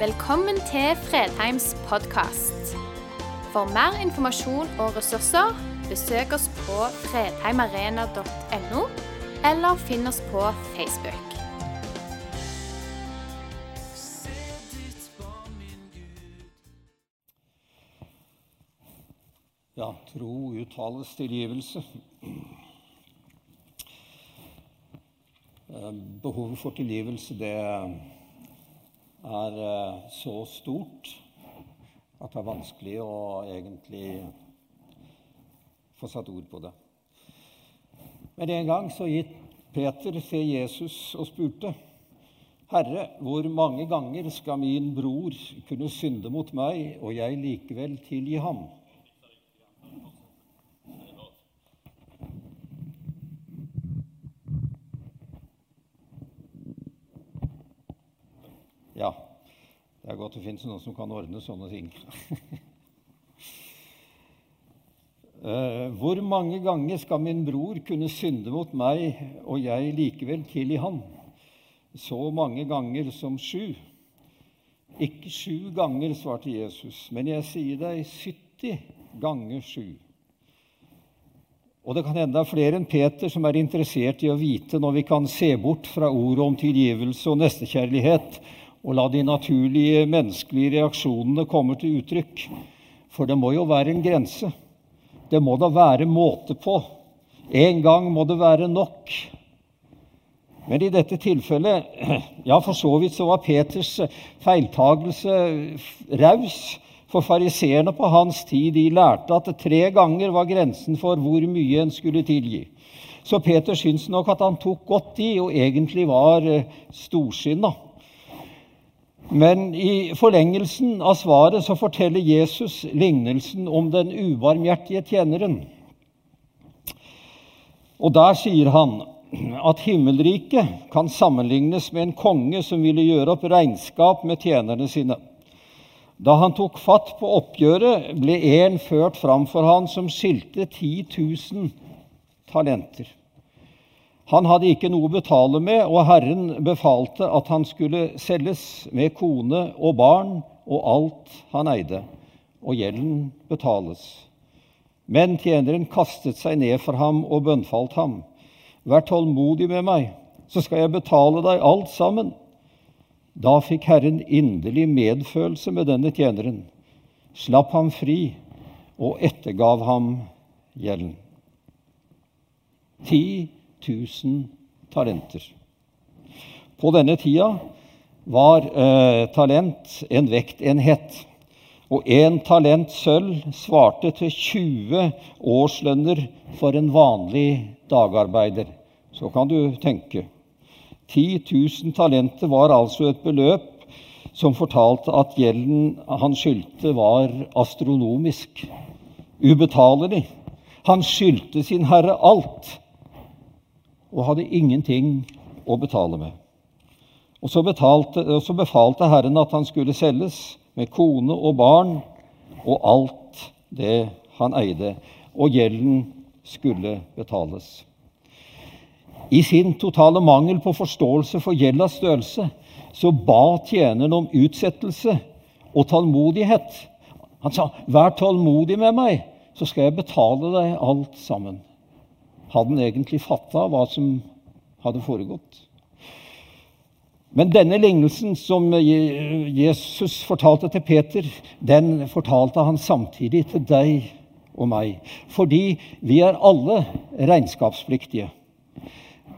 Velkommen til Fredheims podkast. For mer informasjon og ressurser, besøk oss på fredheimarena.no, eller finn oss på Facebook. Ja, tro uttales tilgivelse. Eh, Behovet for tilgivelse, det er eh, så stort at det er vanskelig å egentlig få satt ord på det. Men en gang så gitt Peter til Jesus og spurte, 'Herre, hvor mange ganger skal min bror kunne synde mot meg, og jeg likevel tilgi ham?' Ja, det er godt det fins noen som kan ordne sånne ting. Eh, Hvor mange ganger skal min bror kunne synde mot meg, og jeg likevel tilgi ham? Så mange ganger som sju. Ikke sju ganger, svarte Jesus, men jeg sier deg 70 ganger sju. Og det kan hende det er flere enn Peter som er interessert i å vite når vi kan se bort fra ordet om tilgivelse og nestekjærlighet og la de naturlige menneskelige reaksjonene komme til uttrykk. For det må jo være en grense. Det må da være måte på. En gang må det være nok. Men i dette tilfellet Ja, for så vidt så var Peters feiltagelse raus. For fariseerne på hans tid de lærte at tre ganger var grensen for hvor mye en skulle tilgi. Så Peter syns nok at han tok godt i, og egentlig var storsinna. Men i forlengelsen av svaret så forteller Jesus lignelsen om den ubarmhjertige tjeneren. Og der sier han at himmelriket kan sammenlignes med en konge som ville gjøre opp regnskap med tjenerne sine. Da han tok fatt på oppgjøret, ble en ført fram for han som skilte 10 000 talenter. Han hadde ikke noe å betale med, og Herren befalte at han skulle selges med kone og barn og alt han eide, og gjelden betales. Men tjeneren kastet seg ned for ham og bønnfalt ham. Vær tålmodig med meg, så skal jeg betale deg alt sammen. Da fikk Herren inderlig medfølelse med denne tjeneren, slapp ham fri og ettergav ham gjelden. Ti 1000 talenter. På denne tida var eh, talent en vektenhet. Og én talent sølv svarte til 20 årslønner for en vanlig dagarbeider. Så kan du tenke. 10 000 talenter var altså et beløp som fortalte at gjelden han skyldte, var astronomisk. Ubetalelig. Han skyldte sin herre alt og hadde ingenting å betale med. Og så, betalte, og så, befalte Herren at han skulle selges med kone og barn og alt det han eide, og gjelden skulle betales. I sin totale mangel på forståelse for gjeldas størrelse så ba tjeneren om utsettelse og tålmodighet. Han sa, 'Vær tålmodig med meg, så skal jeg betale deg alt sammen' hadde han egentlig fatta hva som hadde foregått. Men denne lignelsen som Jesus fortalte til Peter, den fortalte han samtidig til deg og meg. Fordi vi er alle regnskapspliktige.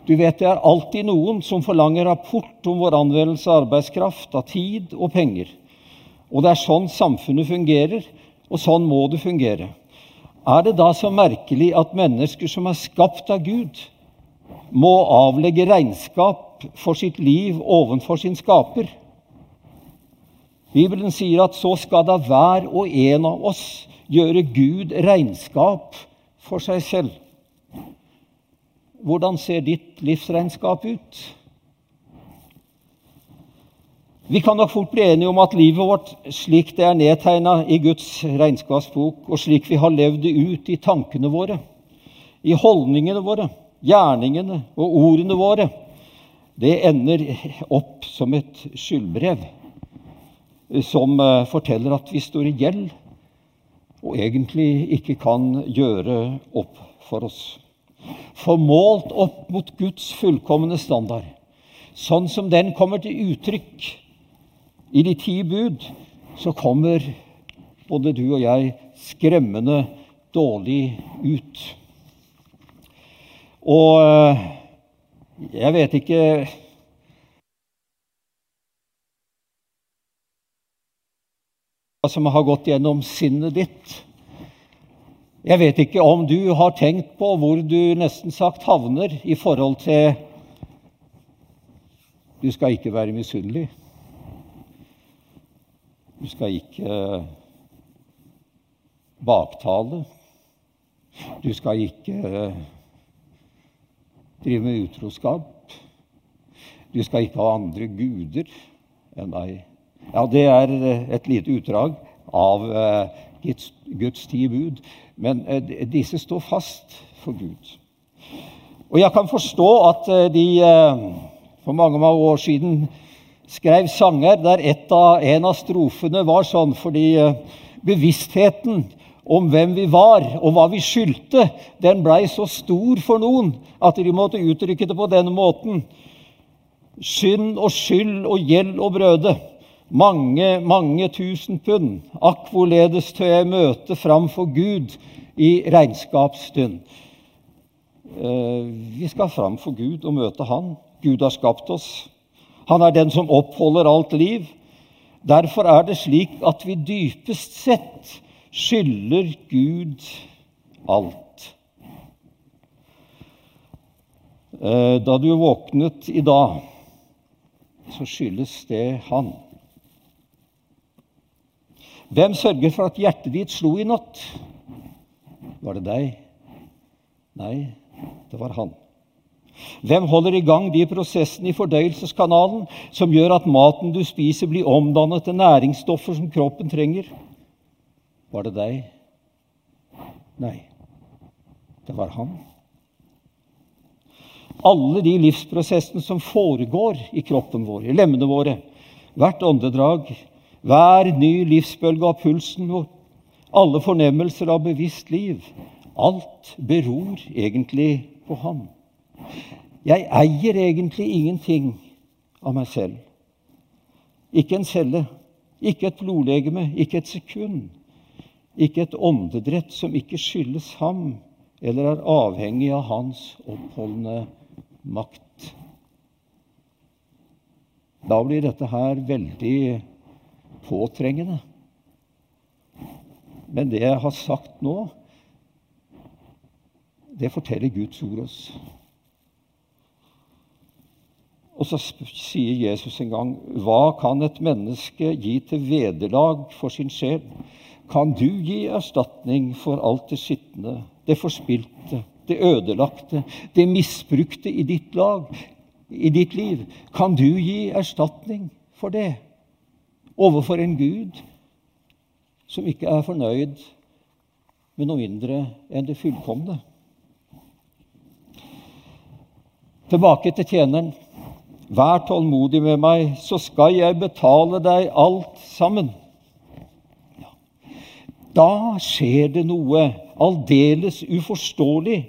Du vet, Det er alltid noen som forlanger rapport om vår anvendelse av arbeidskraft, av tid og penger. Og det er sånn samfunnet fungerer, og sånn må det fungere. Er det da så merkelig at mennesker som er skapt av Gud, må avlegge regnskap for sitt liv ovenfor sin skaper? Bibelen sier at så skal da hver og en av oss gjøre Gud regnskap for seg selv. Hvordan ser ditt livsregnskap ut? Vi kan nok fort bli enige om at livet vårt, slik det er nedtegna i Guds regnskapsbok, og slik vi har levd det ut i tankene våre, i holdningene våre, gjerningene og ordene våre, det ender opp som et skyldbrev. som eh, forteller at vi står i gjeld og egentlig ikke kan gjøre opp for oss. For målt opp mot Guds fullkomne standard, sånn som den kommer til uttrykk i de ti bud, så kommer både du og jeg skremmende dårlig ut. Og eh, jeg vet ikke hva som har gått gjennom sinnet ditt. Jeg vet ikke om du har tenkt på hvor du nesten sagt havner i forhold til Du skal ikke være misunnelig. Du skal ikke baktale. Du skal ikke eh, drive med utroskap. Du skal ikke ha andre guder enn deg. Ja, det er eh, et lite utdrag av eh, Guds ti bud. Men disse står fast for Gud. Og jeg kan forstå at de for mange, mange år siden skrev sanger der av, en av strofene var sånn fordi bevisstheten om hvem vi var, og hva vi skyldte, den blei så stor for noen at de måtte uttrykke det på denne måten. Synd og skyld og gjeld og brøde. Mange, mange tusen pund. Akk, hvorledes tør jeg møte framfor Gud i regnskapsstund. Eh, vi skal fram for Gud og møte Han. Gud har skapt oss. Han er den som oppholder alt liv. Derfor er det slik at vi dypest sett skylder Gud alt. Eh, da du våknet i dag, så skyldes det Han. Hvem sørger for at hjertet ditt slo i natt? Var det deg? Nei, det var han. Hvem holder i gang de prosessene i fordøyelseskanalen som gjør at maten du spiser, blir omdannet til næringsstoffer som kroppen trenger? Var det deg? Nei, det var han. Alle de livsprosessene som foregår i kroppen vår, i lemmene våre, hvert åndedrag, hver ny livsbølge av pulsen vår, alle fornemmelser av bevisst liv, alt beror egentlig på ham. Jeg eier egentlig ingenting av meg selv. Ikke en celle, ikke et blodlegeme, ikke et sekund ikke et åndedrett som ikke skyldes ham eller er avhengig av hans oppholdende makt. Da blir dette her veldig påtrengende. Men det jeg har sagt nå, det forteller Guds ord oss. Og så sier Jesus en gang, hva kan et menneske gi til vederlag for sin sjel? kan du gi erstatning for alt det skitne, det forspilte, det ødelagte, det misbrukte i ditt lag, i ditt liv? Kan du gi erstatning for det overfor en Gud som ikke er fornøyd med noe mindre enn det fullkomne? Tilbake til tjeneren. Vær tålmodig med meg, så skal jeg betale deg alt sammen. Da skjer det noe aldeles uforståelig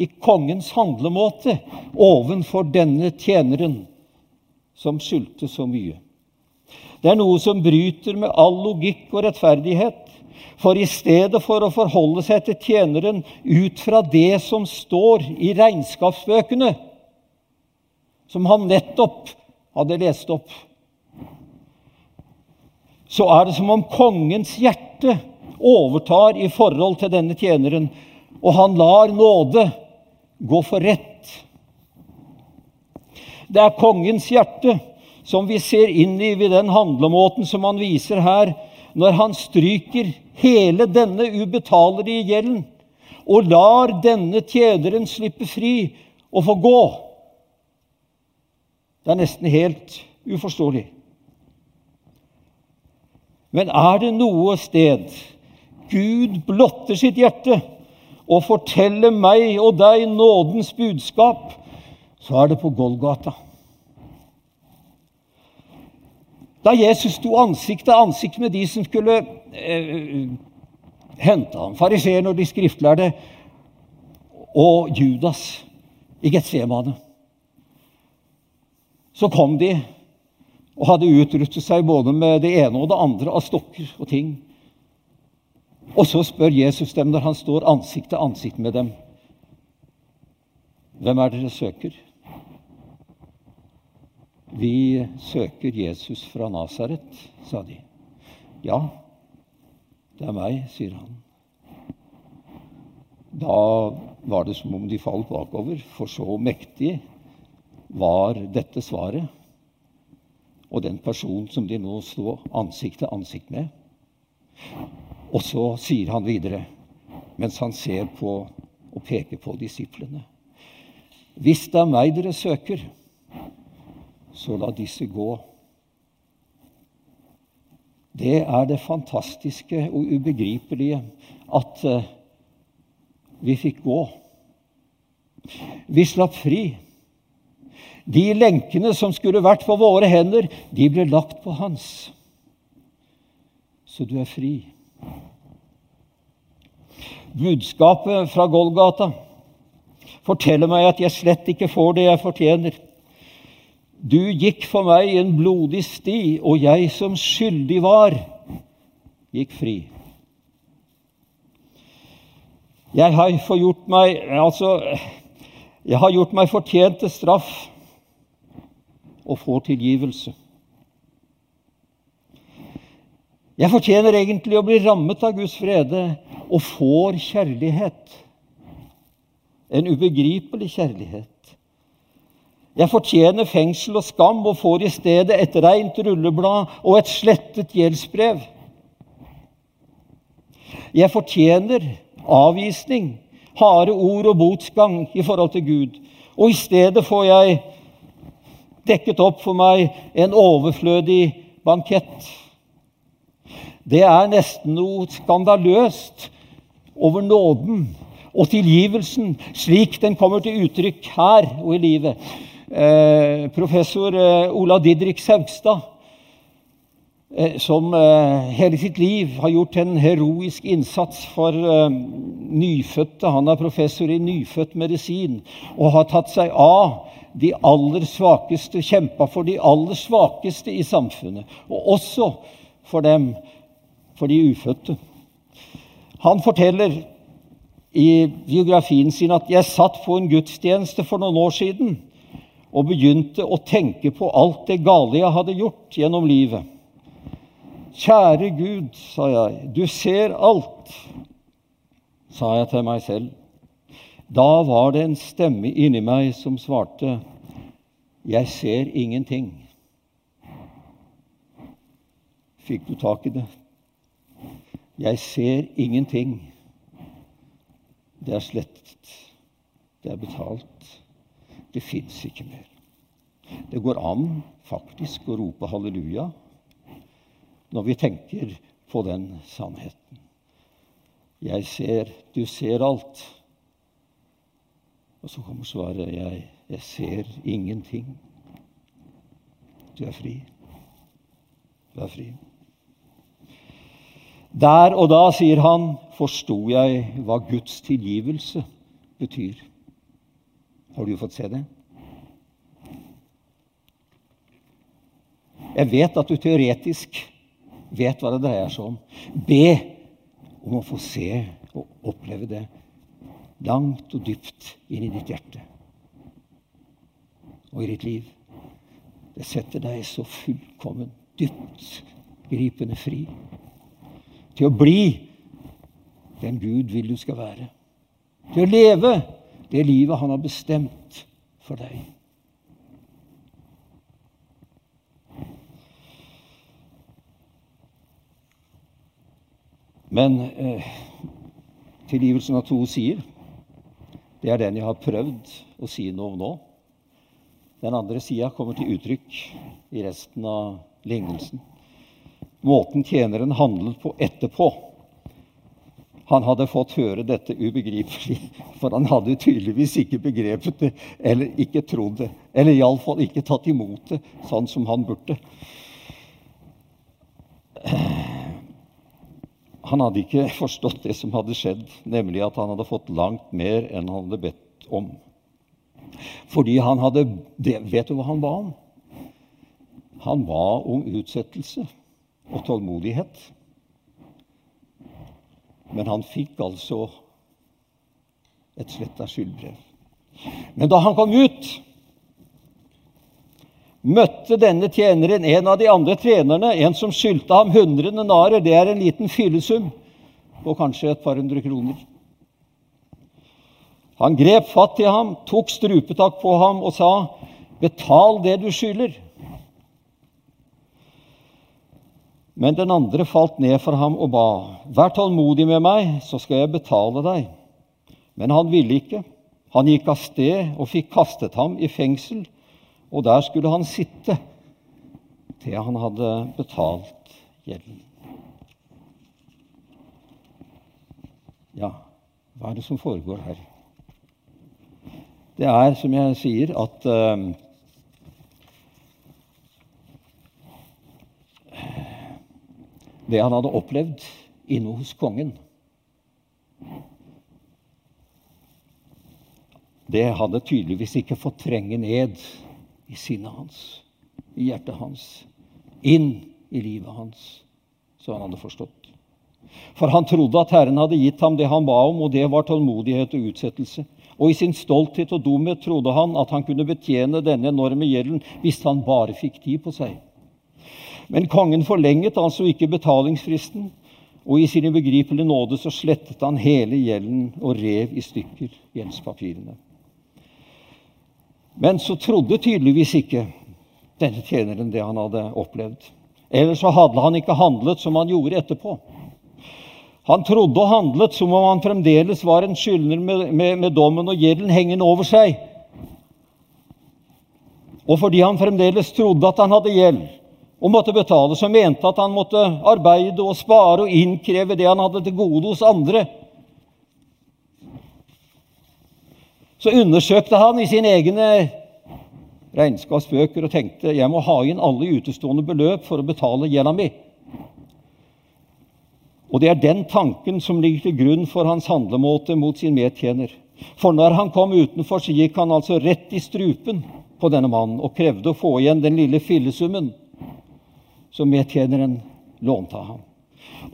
i kongens handlemåte ovenfor denne tjeneren som skyldte så mye. Det er noe som bryter med all logikk og rettferdighet. For i stedet for å forholde seg til tjeneren ut fra det som står i regnskapsbøkene, som han nettopp hadde lest opp, så er det som om kongens hjerte overtar i forhold til denne tjeneren, og han lar nåde gå for rett. Det er kongens hjerte som vi ser inn i ved den handlemåten som han viser her, når han stryker hele denne ubetalelige gjelden og lar denne tjeneren slippe fri og få gå. Det er nesten helt uforståelig. Men er det noe sted Gud blotter sitt hjerte og forteller meg og deg nådens budskap, så er det på Golgata. Da Jesus sto ansikt til ansikt med de som skulle eh, hente ham, fariseerne og de skriftlærde, og Judas i Getsemane, så kom de og hadde utrustet seg både med det ene og det andre av stokker og ting. Og så spør Jesus dem når han står ansikt til ansikt med dem, hvem er dere søker? Vi søker Jesus fra Nasaret, sa de. Ja, det er meg, sier han. Da var det som om de falt bakover, for så mektig var dette svaret. Og den personen som de nå sto ansikt til ansikt med. Og så sier han videre, mens han ser på og peker på disiplene. Hvis det er meg dere søker, så la disse gå. Det er det fantastiske og ubegripelige at uh, vi fikk gå. Vi slapp fri. De lenkene som skulle vært på våre hender, de ble lagt på hans. Så du er fri. Budskapet fra Golgata forteller meg at jeg slett ikke får det jeg fortjener. Du gikk for meg en blodig sti, og jeg som skyldig var, gikk fri. Jeg har forgjort meg Altså, jeg har gjort meg fortjent til straff og får tilgivelse. Jeg fortjener egentlig å bli rammet av Guds frede og får kjærlighet. En ubegripelig kjærlighet. Jeg fortjener fengsel og skam og får i stedet et reint rulleblad og et slettet gjeldsbrev. Jeg fortjener avvisning, harde ord og botsgang i forhold til Gud. Og i stedet får jeg dekket opp for meg en overflødig bankett. Det er nesten noe skandaløst over nåden og tilgivelsen slik den kommer til uttrykk her og i livet. Eh, professor eh, Ola Didrik Saugstad, eh, som hele sitt liv har gjort en heroisk innsats for nyfødte. Han er professor i nyfødt medisin og har tatt seg av de aller svakeste, kjempa for de aller svakeste i samfunnet. Og også for dem, for de ufødte. Han forteller i biografien sin at 'jeg satt på en gudstjeneste for noen år siden' og begynte å tenke på alt det gale jeg hadde gjort gjennom livet. Kjære Gud, sa jeg, du ser alt, sa jeg til meg selv. Da var det en stemme inni meg som svarte, jeg ser ingenting. Fikk du tak i det? Jeg ser ingenting. Det er slettet. Det er betalt. Det fins ikke mer. Det går an faktisk å rope halleluja når vi tenker på den sannheten. Jeg ser, du ser alt. Og så kommer svaret jeg, jeg ser ingenting. Du er fri. Du er fri. Der og da, sier han, forsto jeg hva Guds tilgivelse betyr. Har du fått se det? Jeg vet at du teoretisk vet hva det dreier seg om. Be om å få se og oppleve det langt og dypt inn i ditt hjerte og i ditt liv. Det setter deg så fullkomment dypt gripende fri til å bli den Gud vil du skal være. Til å leve det livet han har bestemt for deg. Men eh, tilgivelsen av to sider, det er den jeg har prøvd å si noe om nå. Den andre sida kommer til uttrykk i resten av lignelsen. Måten tjeneren handlet på etterpå han hadde fått høre dette ubegripelig, for han hadde tydeligvis ikke begrepet det eller ikke trodd det. Eller iallfall ikke tatt imot det sånn som han burde. Han hadde ikke forstått det som hadde skjedd, nemlig at han hadde fått langt mer enn han hadde bedt om. Fordi han hadde Vet du hva han ba om? Han ba om utsettelse og tålmodighet. Men han fikk altså et sletta skyldbrev. Men da han kom ut, møtte denne tjeneren en av de andre trenerne, en som skyldte ham 100 denarer. Det er en liten fyllesum på kanskje et par hundre kroner. Han grep fatt i ham, tok strupetak på ham og sa, 'Betal det du skylder.' Men den andre falt ned for ham og ba, 'Vær tålmodig med meg, så skal jeg betale deg.' Men han ville ikke. Han gikk av sted og fikk kastet ham i fengsel og der skulle han sitte til han hadde betalt gjelden. Ja, hva er det som foregår her? Det er, som jeg sier, at uh, Det han hadde opplevd inne hos kongen Det hadde tydeligvis ikke fått trenge ned i sinnet hans, i hjertet hans, inn i livet hans, så han hadde forstått. For han trodde at Herren hadde gitt ham det han ba om, og det var tålmodighet og utsettelse. Og i sin stolthet og dumhet trodde han at han kunne betjene denne enorme gjelden hvis han bare fikk tid på seg. Men kongen forlenget altså ikke betalingsfristen, og i sin begripelige nåde så slettet han hele gjelden og rev i stykker gjeldspapirene. Men så trodde tydeligvis ikke denne tjeneren det han hadde opplevd. Ellers så hadde han ikke handlet som han gjorde etterpå. Han trodde og handlet som om han fremdeles var en skyldner med, med, med dommen og gjelden hengende over seg. Og fordi han fremdeles trodde at han hadde gjeld og måtte betale, så mente at han måtte arbeide og spare og innkreve det han hadde til gode hos andre. Så undersøkte han i sine egne regnskapsbøker og tenkte jeg må ha inn alle utestående beløp for å betale gjelda mi. Og det er den tanken som ligger til grunn for hans handlemåte mot sin medtjener. For når han kom utenfor, så gikk han altså rett i strupen på denne mannen og krevde å få igjen den lille fillesummen som medtjeneren lånte ham.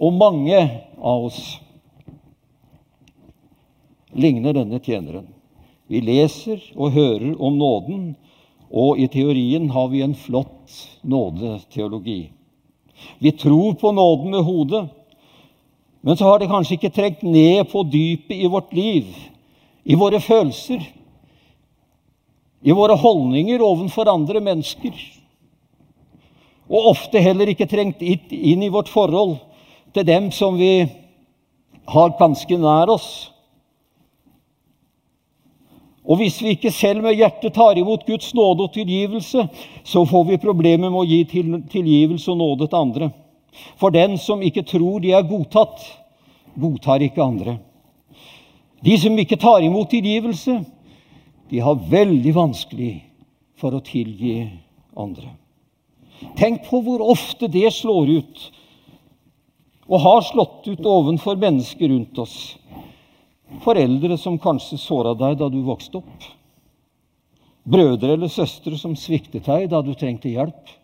Og mange av oss ligner denne tjeneren. Vi leser og hører om nåden, og i teorien har vi en flott nådeteologi. Vi tror på nåden med hodet, men så har det kanskje ikke trengt ned på dypet i vårt liv, i våre følelser, i våre holdninger overfor andre mennesker. Og ofte heller ikke trengt inn i vårt forhold til dem som vi har ganske nær oss. Og hvis vi ikke selv med hjertet tar imot Guds nåde og tilgivelse, så får vi problemer med å gi tilgivelse og nåde til andre. For den som ikke tror de er godtatt, godtar ikke andre. De som ikke tar imot tilgivelse, de har veldig vanskelig for å tilgi andre. Tenk på hvor ofte det slår ut, og har slått ut ovenfor mennesker rundt oss. Foreldre som kanskje såra deg da du vokste opp. Brødre eller søstre som sviktet deg da du trengte hjelp.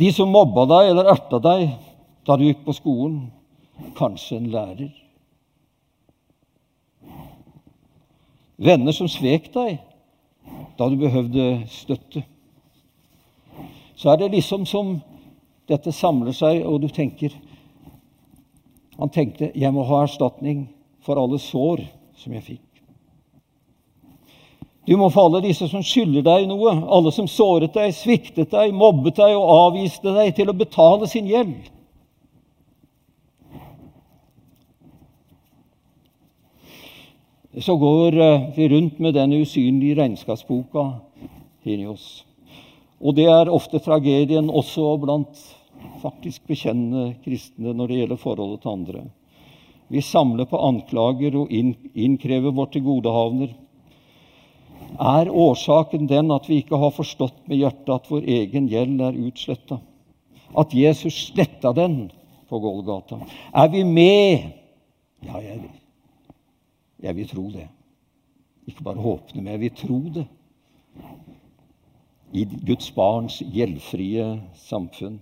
De som mobba deg eller erta deg da du gikk på skolen. Kanskje en lærer. Venner som svek deg da du behøvde støtte. Så er det liksom som dette samler seg, og du tenker han tenkte jeg må ha erstatning for alle sår som jeg fikk. Du må få alle disse som skylder deg noe, alle som såret deg, sviktet deg, mobbet deg og avviste deg, til å betale sin gjeld. Så går eh, vi rundt med denne usynlige regnskapsboka inni oss. Og det er ofte tragedien også blant faktisk bekjennende kristne når det gjelder forholdet til andre. Vi samler på anklager og innkrever vårt tilgodehavner. Er årsaken den at vi ikke har forstått med hjertet at vår egen gjeld er utsletta? at Jesus sletta den på Golgata? Er vi med? Ja, jeg, vil. jeg vil tro det. Ikke bare håpe det, men jeg vil tro det. I Guds barns gjeldfrie samfunn.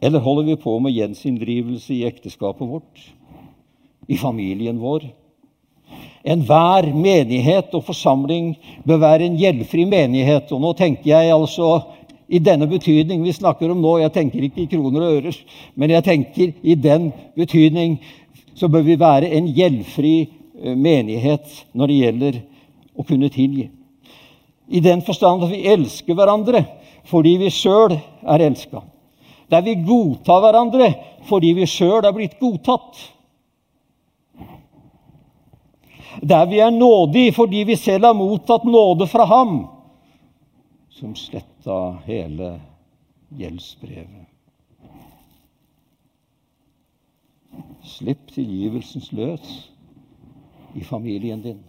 Eller holder vi på med gjensinndrivelse i ekteskapet vårt, i familien vår? Enhver menighet og forsamling bør være en gjeldfri menighet. Og nå tenker jeg altså i denne betydning vi snakker om nå. Jeg tenker ikke i kroner og ører, men jeg tenker i den betydning så bør vi være en gjeldfri eh, menighet når det gjelder å kunne tilgi. I den forstand at vi elsker hverandre fordi vi sjøl er elska. Der vi godtar hverandre fordi vi sjøl er blitt godtatt. Der vi er nådige fordi vi selv har mottatt nåde fra Ham, som sletta hele gjeldsbrevet. Slipp tilgivelsens løs i familien din.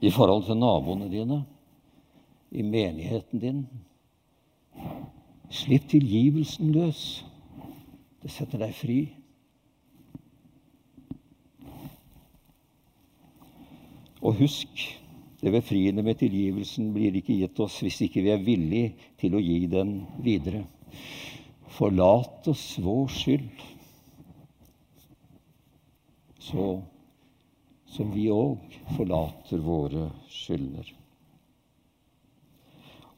I forhold til naboene dine, i menigheten din. Slipp tilgivelsen løs. Det setter deg fri. Og husk, det befriende med tilgivelsen blir ikke gitt oss hvis ikke vi er villige til å gi den videre. Forlat oss vår skyld, så som vi òg forlater våre skyldner.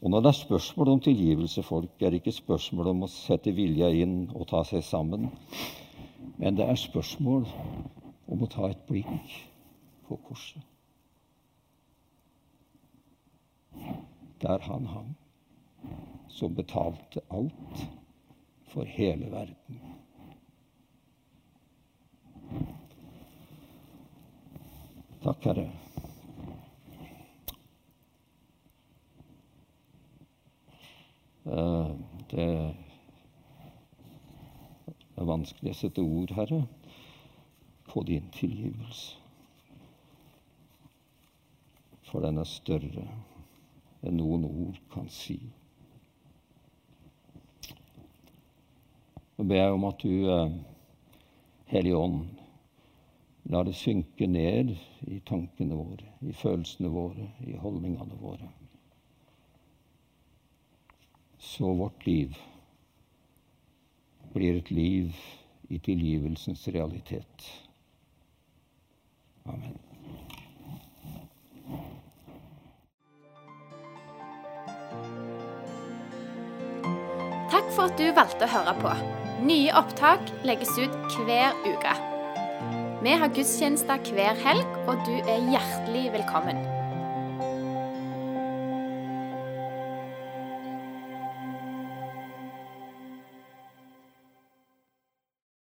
Og når det er spørsmål om tilgivelse, folk, er det ikke spørsmål om å sette vilja inn og ta seg sammen, men det er spørsmål om å ta et blikk på korset. der han hang, som betalte alt for hele verden. Takk, Herre. Eh, det er vanskelig å sette ord, Herre, på din tilgivelse. For den er større enn noen ord kan si. Nå ber jeg om at du, eh, Hellige Ånd, lar det synke ned i tankene våre, i følelsene våre, i holdningene våre. Så vårt liv blir et liv i tilgivelsens realitet. Amen. Takk for at du valgte å høre på. Nye opptak legges ut hver uke. Vi har gudstjenester hver helg, og du er hjertelig velkommen.